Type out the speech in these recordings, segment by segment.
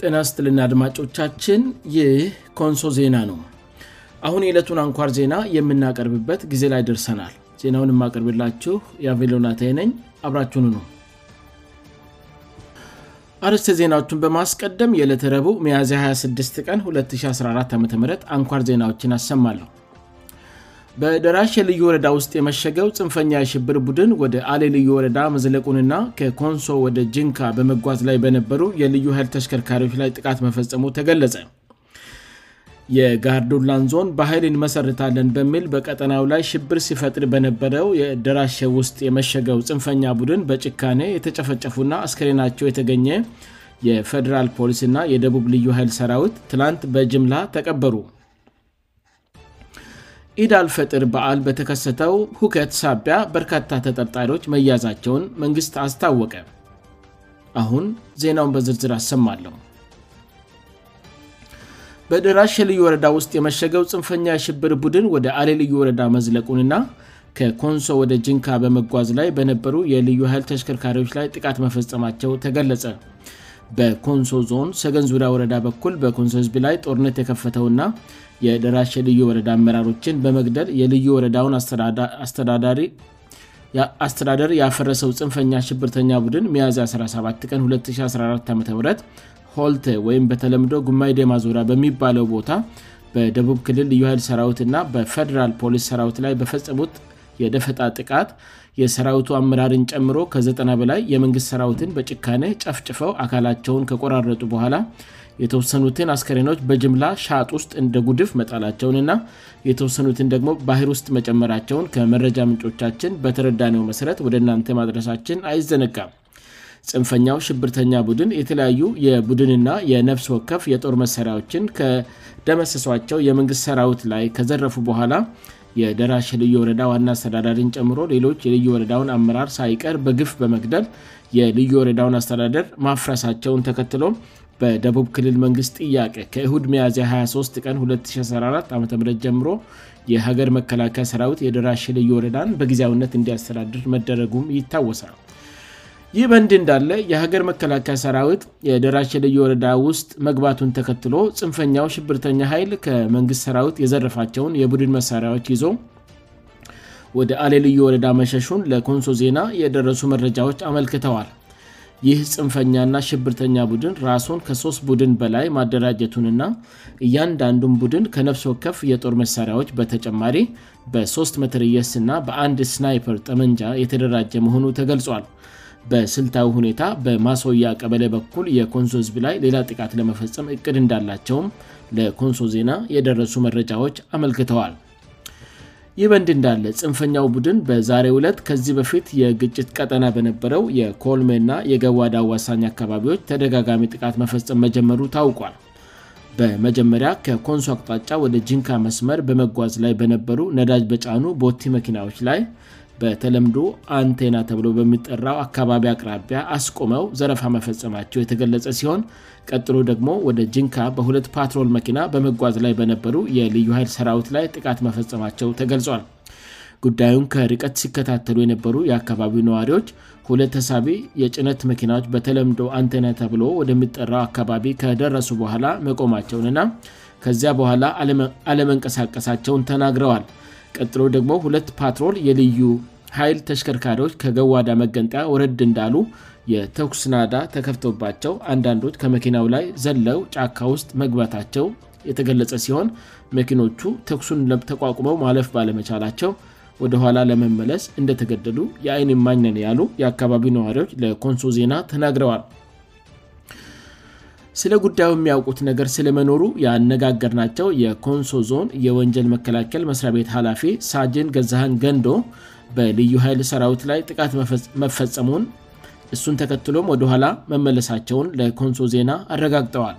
እናስትልና አድማጮቻችን ይህ ኮንሶ ዜና ነው አሁን የዕለቱን አንኳር ዜና የምናቀርብበት ጊዜ ላይ ደርሰናል ዜናውን የማቀርብላችሁ የአቬሎናታነኝ አብራችኑ ነው አርስተ ዜናዎቹን በማስቀደም የዕለት ረቡ ሚያዚ 26 ቀን 214 ዓም አንኳር ዜናዎችን አሰማለሁ በደራሽ ልዩ ወረዳ ውስጥ የመሸገው ፅንፈኛ የሽብር ቡድን ወደ አሌ ልዩ ወረዳ መዝለቁንና ከኮንሶ ወደ ጅንካ በመጓዝ ላይ በነበሩ የልዩ ኃይል ተሽከርካሪዎች ላይ ጥቃት መፈጸሙ ተገለጸ የጋርዱላን ዞን በኃይል እንመሠርታለን በሚል በቀጠናው ላይ ሽብር ሲፈጥር በነበረው የደራሸ ውስጥ የመሸገው ፅንፈኛ ቡድን በጭካኔ የተጨፈጨፉና አስከሬናቸው የተገኘ የፌዴራል ፖሊስእና የደቡብ ልዩ ኃይል ሰራዊት ትናንት በጅምላ ተቀበሩ ኢዳል ፈጥር በዓል በተከሰተው ሁከት ሳቢያ በርካታ ተጠርጣሪዎች መያዛቸውን መንግሥት አስታወቀ አሁን ዜናውን በዝርዝር አሰማለሁ በድራሽ የልዩ ወረዳ ውስጥ የመሸገው ፅንፈኛ የሽብር ቡድን ወደ አሌ ልዩ ወረዳ መዝለቁንና ከኮንሶ ወደ ጅንካ በመጓዝ ላይ በነበሩ የልዩ ኃይል ተሽከርካሪዎች ላይ ጥቃት መፈጸማቸው ተገለጸ በኮንሶ ዞን ሰገን ዙሪያ ወረዳ በኩል በኮንሶ ህዝቢ ላይ ጦርነት የከፈተውና የደራሽ የልዩ ወረዳ አመራሮችን በመግደል የልዩ ወረዳውን አስተዳደር ያፈረሰው ጽንፈኛ ሽብርተኛ ቡድን ሚያዚ 17 ቀን 2014 ዓ ሆልቴ ወይም በተለምዶ ጉማይ ደማ ዞሪያ በሚባለው ቦታ በደቡብ ክልል ልዩ ኃይል ሰራዊትእና በፌደራል ፖሊስ ሰራዊት ላይ በፈጸሙት የደፈጣ ጥቃት የሰራዊቱ አመራርን ጨምሮ ከ90 በላይ የመንግሥት ሰራዊትን በጭካኔ ጨፍጭፈው አካላቸውን ከቆራረጡ በኋላ የተወሰኑትን አስከሬኖች በጅምላ ሻጥ ውስጥ እንደ ጉድፍ መጣላቸውን እና የተወሰኑትን ደግሞ ባህር ውስጥ መጨመራቸውን ከመረጃ ምንጮቻችን በተረዳኔው መሠረት ወደ እናንተ ማድረሳችን አይዘነጋም ፅንፈኛው ሽብርተኛ ቡድን የተለያዩ የቡድንና የነብስ ወከፍ የጦር መሰሪያዎችን ከደመሰሷቸው የመንግሥት ሰራዊት ላይ ከዘረፉ በኋላ የደራሽ ልዩ ወረዳ ዋና አስተዳዳሪን ጨምሮ ሌሎች የልዩ ወረዳውን አመራር ሳይቀር በግፍ በመግደል የልዩ ወረዳውን አስተዳደር ማፍረሳቸውን ተከትሎ በደቡብ ክልል መንግሥት ጥያቄ ከኢሁድ መያዝያ 23 ቀን 2014 ዓም ጀምሮ የሀገር መከላከያ ሰራዊት የደራሽ ልዩ ወረዳን በጊዜያውነት እንዲያስተዳድር መደረጉም ይታወሳል ይህ በንድ እንዳለ የሀገር መከላከያ ሰራዊት የደራሽ ልዩ ወረዳ ውስጥ መግባቱን ተከትሎ ጽንፈኛው ሽብርተኛ ኃይል ከመንግሥት ሰራዊት የዘረፋቸውን የቡድን መሣሪያዎች ይዞ ወደ አሌ ልዩ ወረዳ መሸሹን ለኮንሶ ዜና የደረሱ መረጃዎች አመልክተዋል ይህ ፅንፈኛ ና ሽብርተኛ ቡድን ራሱን ከሶስት ቡድን በላይ ማደራጀቱን ና እያንዳንዱም ቡድን ከነብሶከፍ የጦር መሣሪያዎች በተጨማሪ በ3ት መትርየስ እና በአንድ ስናይፐር ጠመንጃ የተደራጀ መሆኑ ተገልጿል በስልታዊ ሁኔታ በማስያ ቀበለ በኩል የኮንሶ ህዝብ ላይ ሌላ ጥቃት ለመፈጸም እቅድ እንዳላቸውም ለኮንሶ ዜና የደረሱ መረጃዎች አመልክተዋል ይህ በንድ እንዳለ ፅንፈኛው ቡድን በዛሬ ሁለት ከዚህ በፊት የግጭት ቀጠና በነበረው የኮልሜ እና የገዋዳ ዋሳኝ አካባቢዎች ተደጋጋሚ ጥቃት መፈፀም መጀመሩ ታውቋል በመጀመሪያ ከኮንሶ አቅጣጫ ወደ ጅንካ መስመር በመጓዝ ላይ በነበሩ ነዳጅ በጫኑ ቦቲ መኪናዎች ላይ በተለምዶ አንቴና ተብሎ በሚጠራው አካባቢ አቅራቢያ አስቁመው ዘረፋ መፈጸማቸው የተገለጸ ሲሆን ቀጥሎ ደግሞ ወደ ጅንካ በሁለት ፓትሮል መኪና በመጓዝ ላይ በነበሩ የልዩ ኃይል ሰራዊት ላይ ጥቃት መፈጸማቸው ተገልጿል ጉዳዩን ከርቀት ሲከታተሉ የነበሩ የአካባቢው ነዋሪዎች ሁለት ሀሳቢ የጭነት መኪናዎች በተለምዶ አንተና ተብሎ ወደሚጠራው አካባቢ ከደረሱ በኋላ መቆማቸውንና ከዚያ በኋላ አለመንቀሳቀሳቸውን ተናግረዋል ቀጥሎ ደግሞ ሁለት ፓትሮል የልዩ ኃይል ተሽከርካሪዎች ከገዋዳ መገንጣያ ውረድ እንዳሉ የተኩስ ናዳ ተከፍቶባቸው አንዳንዶች ከመኪናው ላይ ዘለው ጫካ ውስጥ መግባታቸው የተገለጸ ሲሆን መኪኖቹ ተኩሱን ተቋቁመው ማለፍ ባለመቻላቸው ወደኋላ ለመመለስ እንደተገደሉ የአይንም ማኝነን ያሉ የአካባቢ ነዋሪዎች ለኮንሶ ዜና ተናግረዋል ስለ ጉዳዩ የሚያውቁት ነገር ስለመኖሩ ያአነጋገር ናቸው የኮንሶ ዞን የወንጀል መከላከል መስሪያ ቤት ኃላፊ ሳጅን ገዛሃን ገንዶ በልዩ ኃይል ሰራዊት ላይ ጥቃት መፈጸሙን እሱን ተከትሎም ወደኋላ መመለሳቸውን ለኮንሶ ዜና አረጋግጠዋል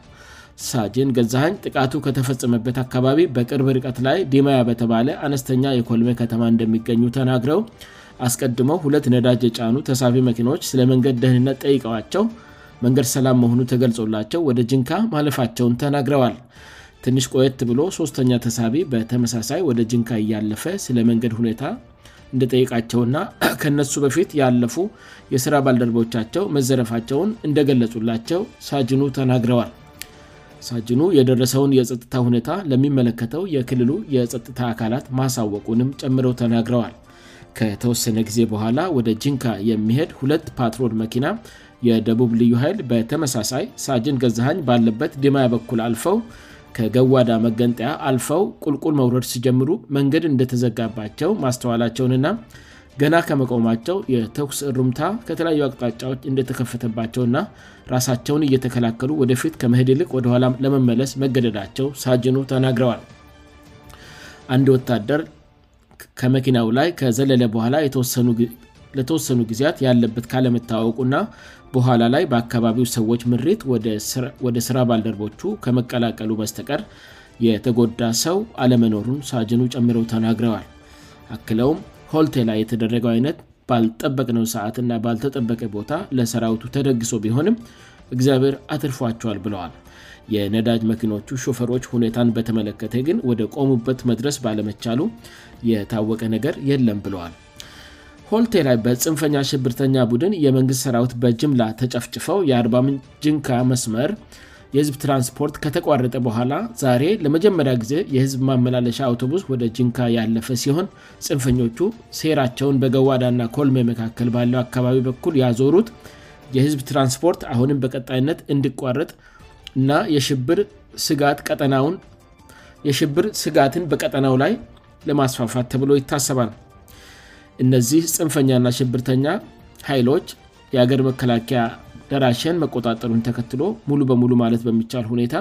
ሳጅን ገዛሃኝ ጥቃቱ ከተፈጸመበት አካባቢ በቅርብ ርቀት ላይ ዲማያ በተባለ አነስተኛ የኮልሜ ከተማ እንደሚገኙ ተናግረው አስቀድሞው ሁለት ነዳጅ የጫኑ ተሳፊ መኪናዎች ስለመንገድ ደህንነት ጠይቀዋቸው መንገድ ሰላም መሆኑ ተገልጾላቸው ወደ ጅንካ ማለፋቸውን ተናግረዋል ትንሽ ቆየት ብሎ ሶስተኛ ተሳፊ በተመሳሳይ ወደ ጅንካ እያለፈ ስለመንገድ ሁ እንደጠይቃቸውና ከነሱ በፊት ያለፉ የስራ ባልደረቦቻቸው መዘረፋቸውን እንደገለጹላቸው ሳጅኑ ተናግረዋል ሳጅኑ የደረሰውን የጸጥታ ሁኔታ ለሚመለከተው የክልሉ የጸጥታ አካላት ማሳወቁንም ጨምረው ተናግረዋል ከተወሰነ ጊዜ በኋላ ወደ ጅንካ የሚሄድ ሁለት ፓትሮል መኪና የደቡብ ልዩ ሀይል በተመሳሳይ ሳጅን ገዛሃኝ ባለበት ድማበኩል አልፈው ከገዋዳ መገንጠያ አልፈው ቁልቁል መውረድ ሲጀምሩ መንገድ እንደተዘጋባቸው ማስተዋላቸውን ና ገና ከመቆማቸው የተኩስ ሩምታ ከተለያዩ አቅጣጫዎች እንደተከፈተባቸው ና ራሳቸውን እየተከላከሉ ወደፊት ከመሄድ ይልቅ ወደ ኋላ ለመመለስ መገደዳቸው ሳጅኑ ተናግረዋል አንድ ወታደር ከመኪናው ላይ ከዘለለ በኋላ የተወሰኑ ለተወሰኑ ጊዜያት ያለበት ካለመታወቁ ና በኋላ ላይ በአካባቢው ሰዎች ምሪት ወደ ስራ ባልደርቦቹ ከመቀላቀሉ በስተቀር የተጎዳ ሰው አለመኖሩን ሳጅኑ ጨምረው ተናግረዋል አክለውም ሆልቴላ የተደረገው አይነት ባልጠበቅነው ሰዓትእና ባልተጠበቀ ቦታ ለሰራዊቱ ተደግሶ ቢሆንም እግዚአብሔር አትርፏቸዋል ብለዋል የነዳጅ መኪናቹ ሾፈሮች ሁኔታን በተመለከተ ግን ወደ ቆሙበት መድረስ ባለመቻሉ የታወቀ ነገር የለም ብለዋል ሆልቴ ላይ በፅንፈኛ ሽብርተኛ ቡድን የመንግሥት ሰራዊት በጅምላ ተጨፍጭፈው የአር0ም ጅንካ መስመር የህዝብ ትራንስፖርት ከተቋረጠ በኋላ ዛሬ ለመጀመሪያ ጊዜ የህዝብ ማመላለሻ አውቶቡስ ወደ ጅንካ ያለፈ ሲሆን ፅንፈኞቹ ሴራቸውን በገዋዳ ና ኮልሜ መካከል ባለው አካባቢ በኩል ያዞሩት የህዝብ ትራንስፖርት አሁንም በቀጣይነት እንዲቋረጥ እና የሽብር ስጋትን በቀጠናው ላይ ለማስፋፋት ተብሎ ይታሰባል እነዚህ ፅንፈኛና ሽብርተኛ ኃይሎች የሀገር መከላከያ ደራሸን መቆጣጠሩን ተከትሎ ሙሉ በሙሉ ማለት በሚቻል ሁኔታ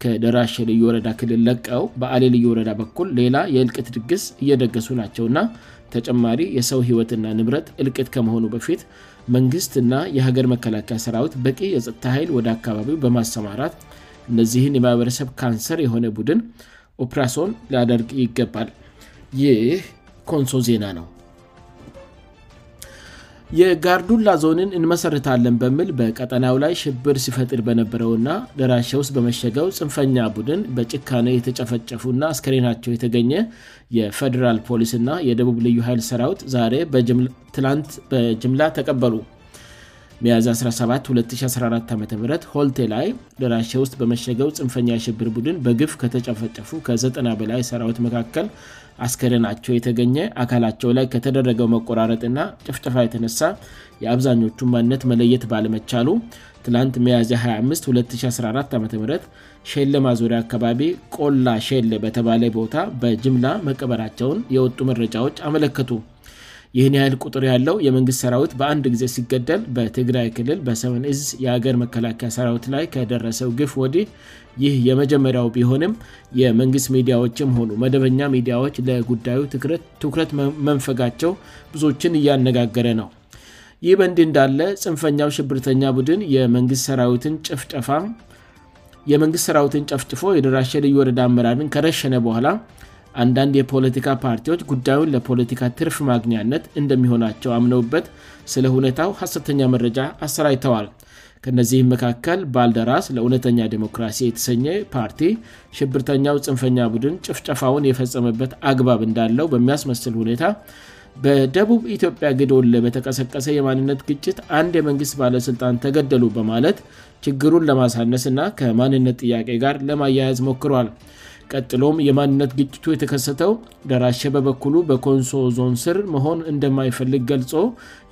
ከደራሽ ልዩ ወረዳ ክልል ለቀው በአሌ ልዩ ወረዳ በኩል ሌላ የእልቅት ድግስ እየደገሱ ናቸውና ተጨማሪ የሰው ህይወትና ንብረት እልቅት ከመሆኑ በፊት መንግስትና የሀገር መከላከያ ሰራዊት በቂ የፀጥታ ኃይል ወደ አካባቢው በማሰማራት እነዚህን የማህበረሰብ ካንሰር የሆነ ቡድን ኦፕራሶን ሊያደርግ ይገባል ይህ ኮንሶ ዜና ነው የጋርዱላ ዞንን እንመሠርታለን በሚል በቀጠናው ላይ ሽብር ሲፈጥር በነበረውና ደራሸ ውስጥ በመሸገው ፅንፈኛ ቡድን በጭካነ የተጨፈጨፉ እና አስከሬናቸው የተገኘ የፌዴራል ፖሊስ እና የደቡብ ልዩ ኃይል ሠራዊት ዛሬ ትላንት በጅምላ ተቀበሉ ሚያዚ 17 2014 ዓም ሆልቴላይ ደራሽ ውስጥ በመሸገው ጽንፈኛ ሽብር ቡድን በግፍ ከተጨፈጨፉ ከ90 በላይ ሰራዊት መካከል አስከረናቸው የተገኘ አካላቸው ላይ ከተደረገው መቆራረጥና ጭፍጭፋ የተነሳ የአብዛኞቹን ማንነት መለየት ባልመቻሉ ትላንት ሚያ 252014 ዓም ሼለ ማዙሪያ አካባቢ ቆላ ሸለ በተባለ ቦታ በጅምላ መቀበራቸውን የወጡ መረጫዎች አመለክቱ ይህን ህይል ቁጥር ያለው የመንግሥት ሰራዊት በአንድ ጊዜ ሲገደል በትግራይ ክልል በሰንዝ የአገር መከላከያ ሰራዊት ላይ ከደረሰው ግፍ ወዲህ ይህ የመጀመሪያው ቢሆንም የመንግስት ሚዲያዎችም ሆኑ መደበኛ ሚዲያዎች ለጉዳዩ ትኩረት መንፈጋቸው ብዙዎችን እያነጋገረ ነው ይህ በእንድህ እንዳለ ፅንፈኛው ሽብርተኛ ቡድን የዊየመንግስት ሰራዊትን ጨፍጭፎ የደራሸ ልዩ ወረዳ አመራርን ከረሸነ በኋላ አንዳንድ የፖለቲካ ፓርቲዎች ጉዳዩን ለፖለቲካ ትርፍ ማግኝነት እንደሚሆናቸው አምነውበት ስለ ሁኔታው ሐሰተኛ መረጃ አሰራይተዋል ከእነዚህም መካከል ባልደራስ ለእውነተኛ ዲሞክራሲ የተሰኘ ፓርቲ ሽብርተኛው ፅንፈኛ ቡድን ጭፍጨፋውን የፈጸምበት አግባብ እንዳለው በሚያስመስል ሁኔታ በደቡብ ኢትዮጵያ ግድወል በተቀሰቀሰ የማንነት ግጭት አንድ የመንግስት ባለሥልጣን ተገደሉ በማለት ችግሩን ለማሳነስ እና ከማንነት ጥያቄ ጋር ለማያያዝ ሞክሯል ቀጥሎም የማንነት ግጭቱ የተከሰተው ደራሸ በበኩሉ በኮንሶ ዞን ስር መሆን እንደማይፈልግ ገልጾ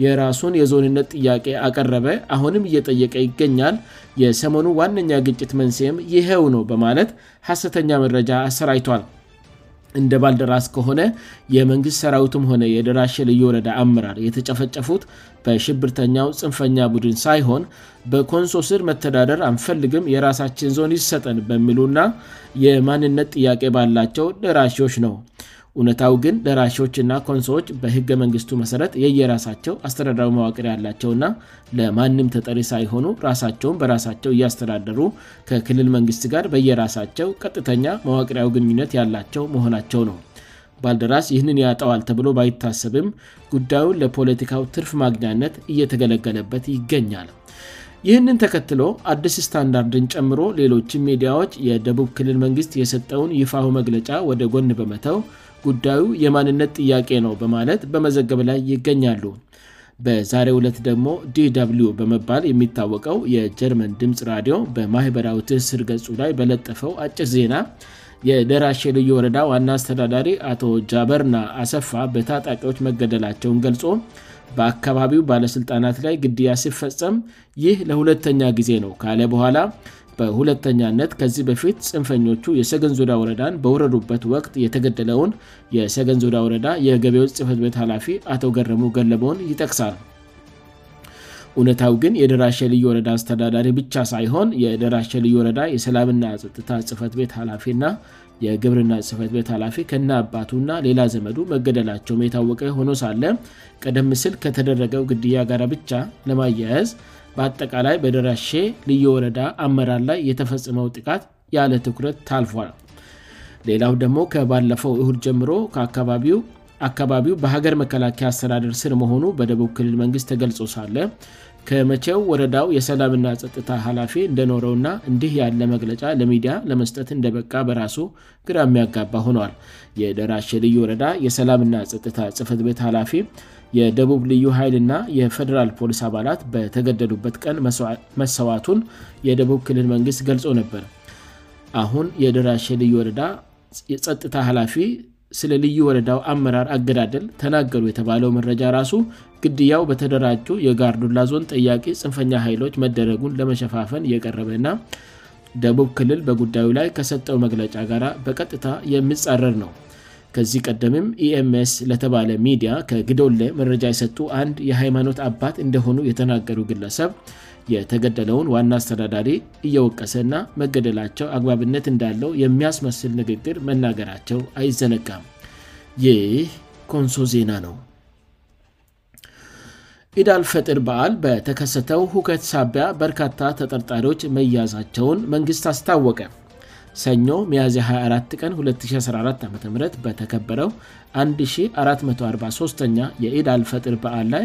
የራሱን የዞንነት ጥያቄ አቀረበ አሁንም እየጠየቀ ይገኛል የሰሞኑ ዋነኛ ግጭት መንስየም ይኸው ነው በማለት ሐሰተኛ መረጃ አሰራይቷል እንደ ባልደራስ ከሆነ የመንግሥት ሰራዊቱም ሆነ የደራሽ ልዩወረዳ አመራር የተጨፈጨፉት በሽብርተኛው ፅንፈኛ ቡድን ሳይሆን በኮንሶስር መተዳደር አንፈልግም የራሳችን ዞን ይሰጠን በሚሉ ና የማንነት ጥያቄ ባላቸው ደራሺዎች ነው እውነታው ግን ለራሾችእና ኮንሶዎች በህገ መንግስቱ መሠረት የየራሳቸው አስተዳድራዊ ማዋቅሪያ ያላቸውና ለማንም ተጠሪ ሳይሆኑ ራሳቸውን በራሳቸው እያስተዳደሩ ከክልል መንግስት ጋር በየራሳቸው ቀጥተኛ ማዋቅሪያዊ ግንኙነት ያላቸው መሆናቸው ነው ባልደራስ ይህንን ያጠዋል ተብሎ ባይታሰብም ጉዳዩን ለፖለቲካው ትርፍ ማግኛነት እየተገለገለበት ይገኛል ይህንን ተከትሎ አድስ ስታንዳርድን ጨምሮ ሌሎችም ሚዲያዎች የደቡብ ክልል መንግስት የሰጠውን ይፋው መግለጫ ወደ ጎን በመተው ጉዳዩ የማንነት ጥያቄ ነው በማለት በመዘገብ ላይ ይገኛሉ በዛሬ ሁለት ደግሞ dw በመባል የሚታወቀው የጀርመን ድምፅ ራዲዮ በማኅበራዊ ትስር ገጹ ላይ በለጠፈው አጭር ዜና የደራሽ ልዩ ወረዳ ዋና አስተዳዳሪ አቶ ጃበርና አሰፋ በታጣቂዎች መገደላቸውን ገልጾ በአካባቢው ባለሥልጣናት ላይ ግድያ ሲፈጸም ይህ ለሁለተኛ ጊዜ ነው ካለ በኋላ በሁለተኛነት ከዚህ በፊት ፅንፈኞቹ የሰገንዞዳ ወረዳን በውረዱበት ወቅት የተገደለውን የሰገንዙዳ ወረዳ የገበዎች ጽፈት ቤት ኃላፊ አቶ ገረሙ ገለበውን ይጠቅሳል እውነታው ግን የደራሸ ልዩ ወረዳ አስተዳዳሪ ብቻ ሳይሆን የደራሸ ልዩ ወረዳ የሰላምና ፀጥታ ጽህፈት ቤት ላፊና የግብርና ጽህፈት ቤት ላፊ ከና አባቱእና ሌላ ዘመዱ መገደላቸውም የታወቀ ሆኖ ሳለ ቀደም ስል ከተደረገው ግድያ ጋር ብቻ ለማያያዝ በአጠቃላይ በደራሼ ልዩ ወረዳ አመራር ላይ የተፈጸመው ጥቃት ያለ ትኩረት ታልፏል ሌላው ደግሞ ከባለፈው እሁድ ጀምሮ አካባቢው በሀገር መከላከያ አስተዳድር ስር መሆኑ በደቡብ ክልል መንግስት ተገልጾ ሳለ ከመቼው ወረዳው የሰላምና ጥታ ላፊ እንደኖረውና እንዲህ ያለ መግለጫ ለሚዲያ ለመስጠት እንደበቃ በራሱ ግራሚያጋባ ሆኗል የደራ ልዩ ወረዳ የሰላምና ጥታ ጽፈት ቤት ላፊ የደቡብ ልዩ ኃይል ና የፌደራል ፖሊስ አባላት በተገደሉበት ቀን መሰዋቱን የደቡብ ክልል መንግስት ገልጾ ነበር አሁን የደራሽ ልዩ ወረዳ የጸጥታ ኃላፊ ስለ ልዩ ወረዳው አመራር አገዳደል ተናገሩ የተባለው መረጃ ራሱ ግድያው በተደራጁ የጋርዱላ ዞን ጥያቂ ፅንፈኛ ኃይሎች መደረጉን ለመሸፋፈን እየቀረበ ና ደቡብ ክልል በጉዳዩ ላይ ከሰጠው መግለጫ ጋር በቀጥታ የሚጻረር ነው ከዚህ ቀደምም ኢምስ e ለተባለ ሚዲያ ከግዶለ መረጃ የሰጡ አንድ የሃይማኖት አባት እንደሆኑ የተናገሩ ግለሰብ የተገደለውን ዋና አስተዳዳሪ እየወቀሰ ና መገደላቸው አግባብነት እንዳለው የሚያስመስል ንግግር መናገራቸው አይዘነጋም ይህ ኮንሶ ዜና ነው ኢዳል ፈጥር በዓል በተከሰተው ሁከት ሳቢያ በርካታ ተጠርጣሪዎች መያዛቸውን መንግስት አስታወቀ ሰኞ ሚያዝ 24 ቀን 2014 ዓም በተከበረው 1443ኛ የኢዳል ፈጥር በዓል ላይ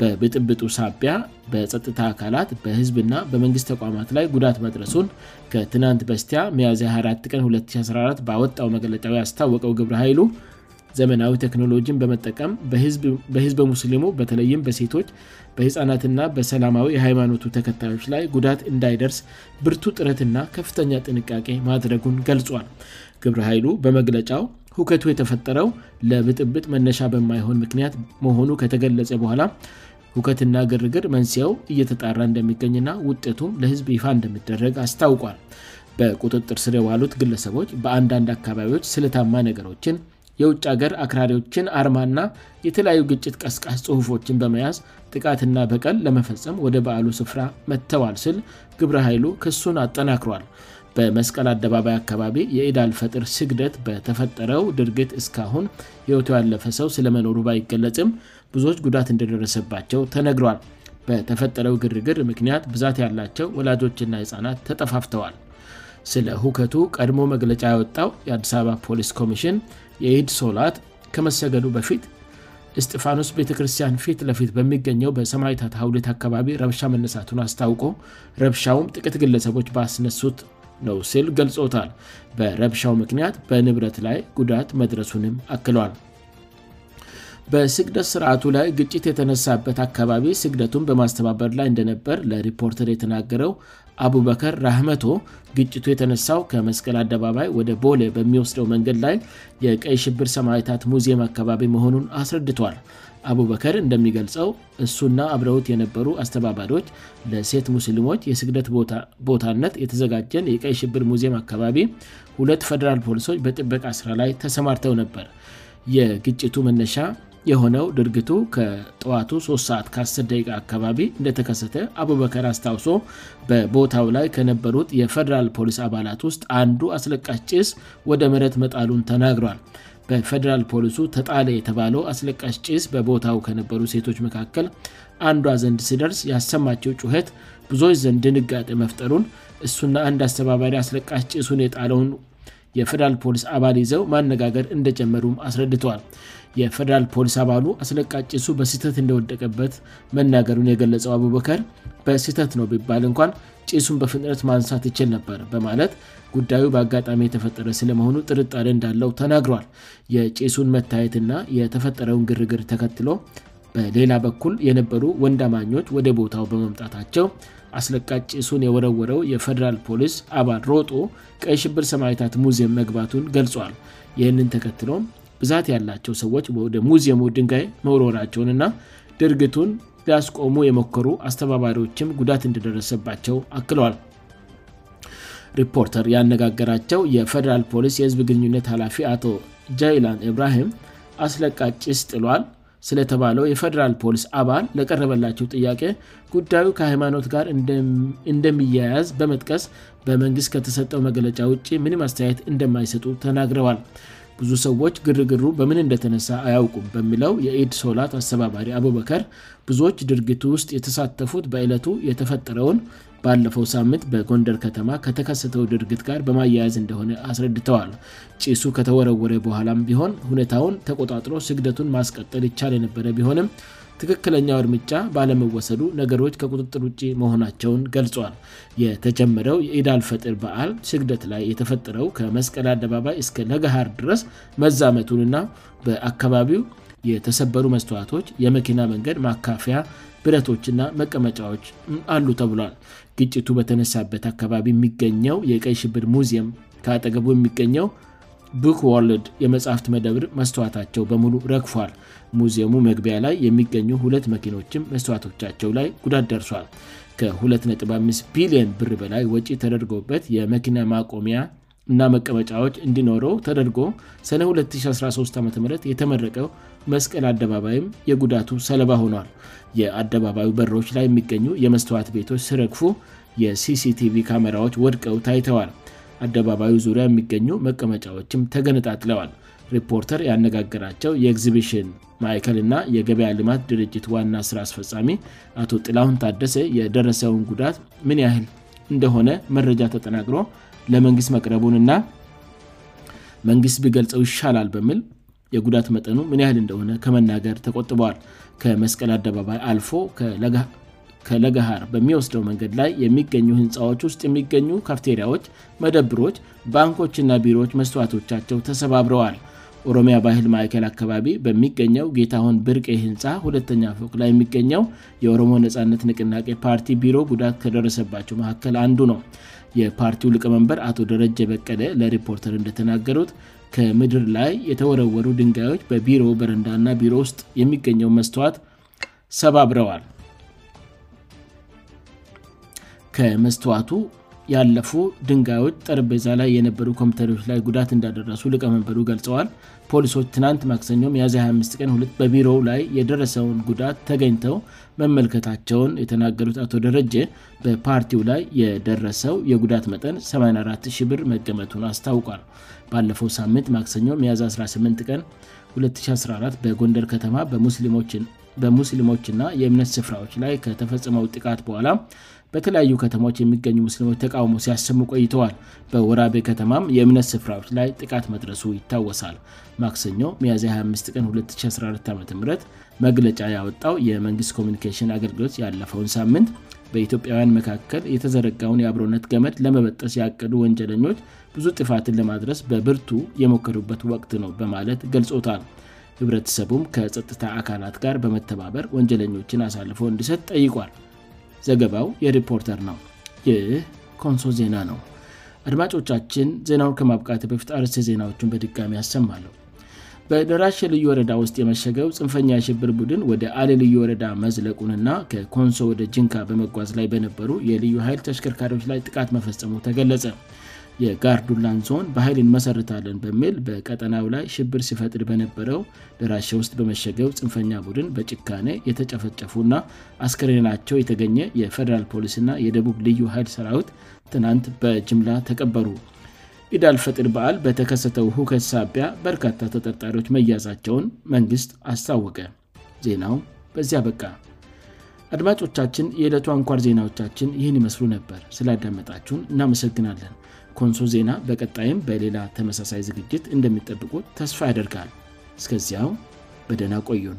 በብጥብጡ ሳቢያ በጸጥታ አካላት በህዝብና በመንግሥት ተቋማት ላይ ጉዳት መድረሱን ከትናንት በስቲያ ሚያዚ 24 ቀን 2014 በወጣው መገለጫ ያስታወቀው ግብር ኃይሉ ዘመናዊ ቴክኖሎጂን በመጠቀም በህዝብ ሙስሊሙ በተለይም በሴቶች በህፃናትና በሰላማዊ የሃይማኖቱ ተከታዮች ላይ ጉዳት እንዳይደርስ ብርቱ ጥረትና ከፍተኛ ጥንቃቄ ማድረጉን ገልጿል ግብር ኃይሉ በመግለጫው ውከቱ የተፈጠረው ለብጥብጥ መነሻ በማይሆን ምክንያት መሆኑ ከተገለጸ በኋላ ውከትና ግርግር መንስያው እየተጣራ እንደሚገኝና ውጤቱም ለህዝብ ይፋ እንደሚደረግ አስታውቋል በቁጥጥር ስር የዋሉት ግለሰቦች በአንዳንድ አካባቢዎች ስለታማ ነገሮችን የውጭ ሀገር አክራሪዎችን አርማና የተለያዩ ግጭት ቀስቃስ ጽሁፎችን በመያዝ ጥቃትና በቀል ለመፈፀም ወደ በአሉ ስፍራ መጥተዋል ስል ግብር ኃይሉ ክሱን አጠናክሯል በመስቀል አደባባይ አካባቢ የኢዳል ፈጥር ስግደት በተፈጠረው ድርጊት እስካሁን ህይወቱ ያለፈ ሰው ስለመኖሩ ባይገለጽም ብዙዎች ጉዳት እንደደረሰባቸው ተነግሯል በተፈጠረው ግርግር ምክንያት ብዛት ያላቸው ወላጆችና ህፃናት ተጠፋፍተዋል ስለ ሁከቱ ቀድሞ መግለጫ ያወጣው የአዲስ አበባ ፖሊስ ኮሚሽን የኢድ ሶላት ከመሰገዱ በፊት ስጢፋኖስ ቤተክርስቲያን ፊት ለፊት በሚገኘው በሰማዊታት ሀውሌት አካባቢ ረብሻ መነሳቱን አስታውቆ ረብሻውም ጥቂት ግለሰቦች ባስነሱት ነው ሲል ገልጾታል በረብሻው ምክንያት በንብረት ላይ ጉዳት መድረሱንም አክለል በስግደት ስርዓቱ ላይ ግጭት የተነሳበት አካባቢ ስግደቱን በማስተባበር ላይ እንደነበር ለሪፖርተር የተናገረው አቡበከር ራህመቶ ግጭቱ የተነሳው ከመስቀል አደባባይ ወደ ቦሌ በሚወስደው መንገድ ላይ የቀይ ሽብር ሰማይታት ሙዚየም አካባቢ መሆኑን አስረድቷል አቡበከር እንደሚገልጸው እሱና አብረውት የነበሩ አስተባባዶች ለሴት ሙስልሞች የስግደት ቦታነት የተዘጋጀን የቀይ ሽብር ሙዚየም አካባቢ ሁለት ፌደራል ፖሊሶች በጥበቃ ስራ ላይ ተሰማርተው ነበር የግጭቱ መነሻ የሆነው ድርጊቱ ከጠዋቱ 3 ሰዓት ከ10ደቂ አካባቢ እንደተከሰተ አቡበከር አስታውሶ በቦታው ላይ ከነበሩት የፌደራል ፖሊስ አባላት ውስጥ አንዱ አስለቃሽ ጭስ ወደ ምረት መጣሉን ተናግሯል በፌደራል ፖሊሱ ተጣለ የተባለው አስለቃሽ ስ በቦታው ከነበሩ ሴቶች መካከል አንዷ ዘንድ ሲደርስ ያሰማቸው ጩኸት ብዙዎች ዘንድ ድንጋጤ መፍጠሩን እሱና አንድ አስተባባሪ አስለቃሽ ጭሱን የጣለውን የፌራል ፖሊስ አባል ይዘው ማነጋገር እንደጀመሩም አስረድተዋል የፌደራል ፖሊስ አባሉ አስለቃጭ ሱ በስህተት እንደወደቀበት መናገሩን የገለጸው አቡበከር በስህተት ነው የሚባል እንኳን ጭሱን በፍጥነት ማንሳት ይችል ነበር በማለት ጉዳዩ በአጋጣሚ የተፈጠረ ስለመሆኑ ጥርጣ እንዳለው ተናግሯል የጭሱን መታየትና የተፈጠረውን ግርግር ተከትሎ በሌላ በኩል የነበሩ ወንድማኞች ወደ ቦታው በመምጣታቸው አስለቃጭ ሱን የወረወረው የፈራል ፖሊስ አባል ሮጦ ቀሽብር ሰማይታት ሙዚም መግባቱን ገልል ይን ተከት ዛት ያላቸው ሰዎች ወደ ሙዚየሙ ድንጋይ መውሮራቸውን እና ድርግቱን ሊያስቆሙ የሞከሩ አስተባባሪዎችም ጉዳት እንደደረሰባቸው አክለዋል ሪፖርተር ያነጋገራቸው የፌደራል ፖሊስ የህዝብ ግንኙነት ላፊ አቶ ጃይላን ብራሂም አስለቃጭስ ጥሏል ስለተባለው የፈደራል ፖሊስ አባል ለቀረበላቸው ጥያቄ ጉዳዩ ከሃይማኖት ጋር እንደሚያያዝ በመጥቀስ በመንግስት ከተሰጠው መግለጫ ውጭ ምንም አስተያየት እንደማይሰጡ ተናግረዋል ብዙ ሰዎች ግርግሩ በምን እንደተነሳ አያውቁም በሚለው የኢድ ሶላት አስተባባሪ አቡበከር ብዙዎች ድርጊቱ ውስጥ የተሳተፉት በዕለቱ የተፈጠረውን ባለፈው ሳምንት በጎንደር ከተማ ከተከሰተው ድርጊት ጋር በማያያዝ እንደሆነ አስረድተዋል ጪሱ ከተወረወረ በኋላም ቢሆን ሁኔታውን ተቆጣጥሮ ስግደቱን ማስቀጠል ይቻል የነበረ ቢሆንም ትክክለኛው እርምጫ ባለመወሰዱ ነገሮች ከቁጥጥር ውጭ መሆናቸውን ገልጿል የተጀመረው የኢዳል ፈጥር በዓል ስግደት ላይ የተፈጠረው ከመስቀል አደባባይ እስከ ነገሀር ድረስ መዛመቱንና በአካባቢው የተሰበሩ መስተዋቶች የመኪና መንገድ ማካፊያ ብረቶችና መቀመጫዎች አሉ ተብሏል ግጭቱ በተነሳበት አካባቢ የሚገኘው የቀይ ሽብር ሙዚየም ከአጠገቡ የሚገኘው ቡክዋልድ የመጽሕፍት መደብር መስተዋታቸው በሙሉ ረግፏል ሙዚየሙ መግቢያ ላይ የሚገኙ ሁለት መኪኖችም መስተዋቶቻቸው ላይ ጉዳት ደርሷል ከ25 ቢሊዮን ብር በላይ ወጪ ተደርገበት የመኪና ማቆሚያ እና መቀመጫዎች እንዲኖረው ተደርጎ ሰነ 2013 ዓ የተመረቀው መስቀል አደባባይም የጉዳቱ ሰለባ ሆኗል የአደባባዩ በሮች ላይ የሚገኙ የመስተዋት ቤቶች ስረግፉ የሲሲቲቪ ካሜራዎች ወድቀው ታይተዋል አደባባ ዙሪያ የሚገኙ መቀመጫዎችም ተገነጣጥለዋል ሪፖርተር ያነጋገራቸው የግዚቢሽን ማይከል ና የገበያ ልማት ድርጅት ዋና ስራ አስፈፃሚ አቶ ጥላሁን ታደሰ የደረሰውን ጉዳት ምን ያህል እንደሆነ መረጃ ተጠናቅሮ ለመንግስት መቅረቡን እና መንግስት ቢገልጸው ይሻላል በምል የጉዳት መጠኑ ምን ያህል እንደሆነ ከመናገር ተቆጥበዋል ከመስቀል አደባባይ አልፎ ከ ከለገሃር በሚወስደው መንገድ ላይ የሚገኙ ህንፃዎች ውስጥ የሚገኙ ካፍቴሪያዎች መደብሮች ባንኮችና ቢሮዎች መስተዋቶቻቸው ተሰባብረዋል ኦሮሚያ ባህል ማእከል አካባቢ በሚገኘው ጌታሁን ብርቅህንፃ ሁለተኛ ፎቅ ላይ የሚገኘው የኦሮሞ ነጻነት ንቅናቄ ፓርቲ ቢሮ ጉዳት ከደረሰባቸው መካከል አንዱ ነው የፓርቲው ልቀመንበር አቶ ደረጀ በቀለ ለሪፖርተር እንደተናገሩት ከምድር ላይ የተወረወሩ ድንጋዮች በቢሮ በረንዳእና ቢሮ ውስጥ የሚገኘው መስተዋት ሰባብረዋል ከመስተዋቱ ያለፉ ድንጋዮች ጠርጴዛ ላይ የነበሩ ኮምፕተሪች ላይ ጉዳት እንዳደረሱ ልቀመንበሩ ገልጸዋል ፖሊሶች ትናንት ማክሰኞም 25ንበቢሮው ላይ የደረሰውን ጉዳት ተገኝተው መመልከታቸውን የተናገሩት አቶ ደረጄ በፓርቲው ላይ የደረሰው የጉዳት መጠን 84 ሺብር መገመቱን አስታውቋል ባለፈው ሳምንት ማክሰኞም ያ 18 ቀን 2014 በጎንደር ከተማ በሙስሊሞችና የእምነት ስፍራዎች ላይ ከተፈጸመው ጥቃት በኋላ በተለያዩ ከተማዎች የሚገኙ ምስሊሞች ተቃውሞ ሲያሰሙ ቆይተዋል በወራቤ ከተማም የእምነት ስፍራዎች ላይ ጥቃት መድረሱ ይታወሳል ማክሰኞ ሚያዜ 25 ቀን 2014 ዓም መግለጫ ያወጣው የመንግስት ኮሚኒኬሽን አገልግሎት ያለፈውን ሳምንት በኢትዮጵያውያን መካከል የተዘረጋውን የአብሮነት ገመድ ለመበጠስ ያያቀዱ ወንጀለኞች ብዙ ጥፋትን ለማድረስ በብርቱ የሞከዱበት ወቅት ነው በማለት ገልጾታል ህብረተሰቡም ከጸጥታ አካላት ጋር በመተባበር ወንጀለኞችን አሳልፎ እንዲሰት ጠይቋል ዘገባው የሪፖርተር ነው ይህ ኮንሶ ዜና ነው አድማጮቻችን ዜናውን ከማብቃት በፊት አርስ ዜናዎቹን በድጋሚ ያሰማሉሁ በድራሽ ልዩ ወረዳ ውስጥ የመሸገው ፅንፈኛ የሽብር ቡድን ወደ አል ልዩ ወረዳ መዝለቁንና ከኮንሶ ወደ ጅንካ በመጓዝ ላይ በነበሩ የልዩ ኃይል ተሽከርካሪዎች ላይ ጥቃት መፈጸሞ ተገለጸ የጋር ዱላን ዞን በኃይል እንመሰርታለን በሚል በቀጠናው ላይ ሽብር ሲፈጥር በነበረው ደራሸ ውስጥ በመሸገብ ፅንፈኛ ቡድን በጭካነ የተጨፈጨፉ ና አስከሬናቸው የተገኘ የፌደራል ፖሊስእና የደቡብ ልዩ ኃይል ሰራዊት ትናንት በጅምላ ተቀበሩ ኢዳል ፈጥር በአል በተከሰተው ሁከት ሳቢያ በርካታ ተጠርጣሪዎች መያዛቸውን መንግስት አስታወቀ ዜናውም በዚያ በቃ አድማጮቻችን የዕለቱ አንኳር ዜናዎቻችን ይህን ይመስሉ ነበር ስላዳመጣችሁን እናመሰግናለን ኮንሶ ዜና በቀጣይም በሌላ ተመሳሳይ ዝግጅት እንደሚጠብቁት ተስፋ ያደርጋል እስከዚያው በደና ቆዩን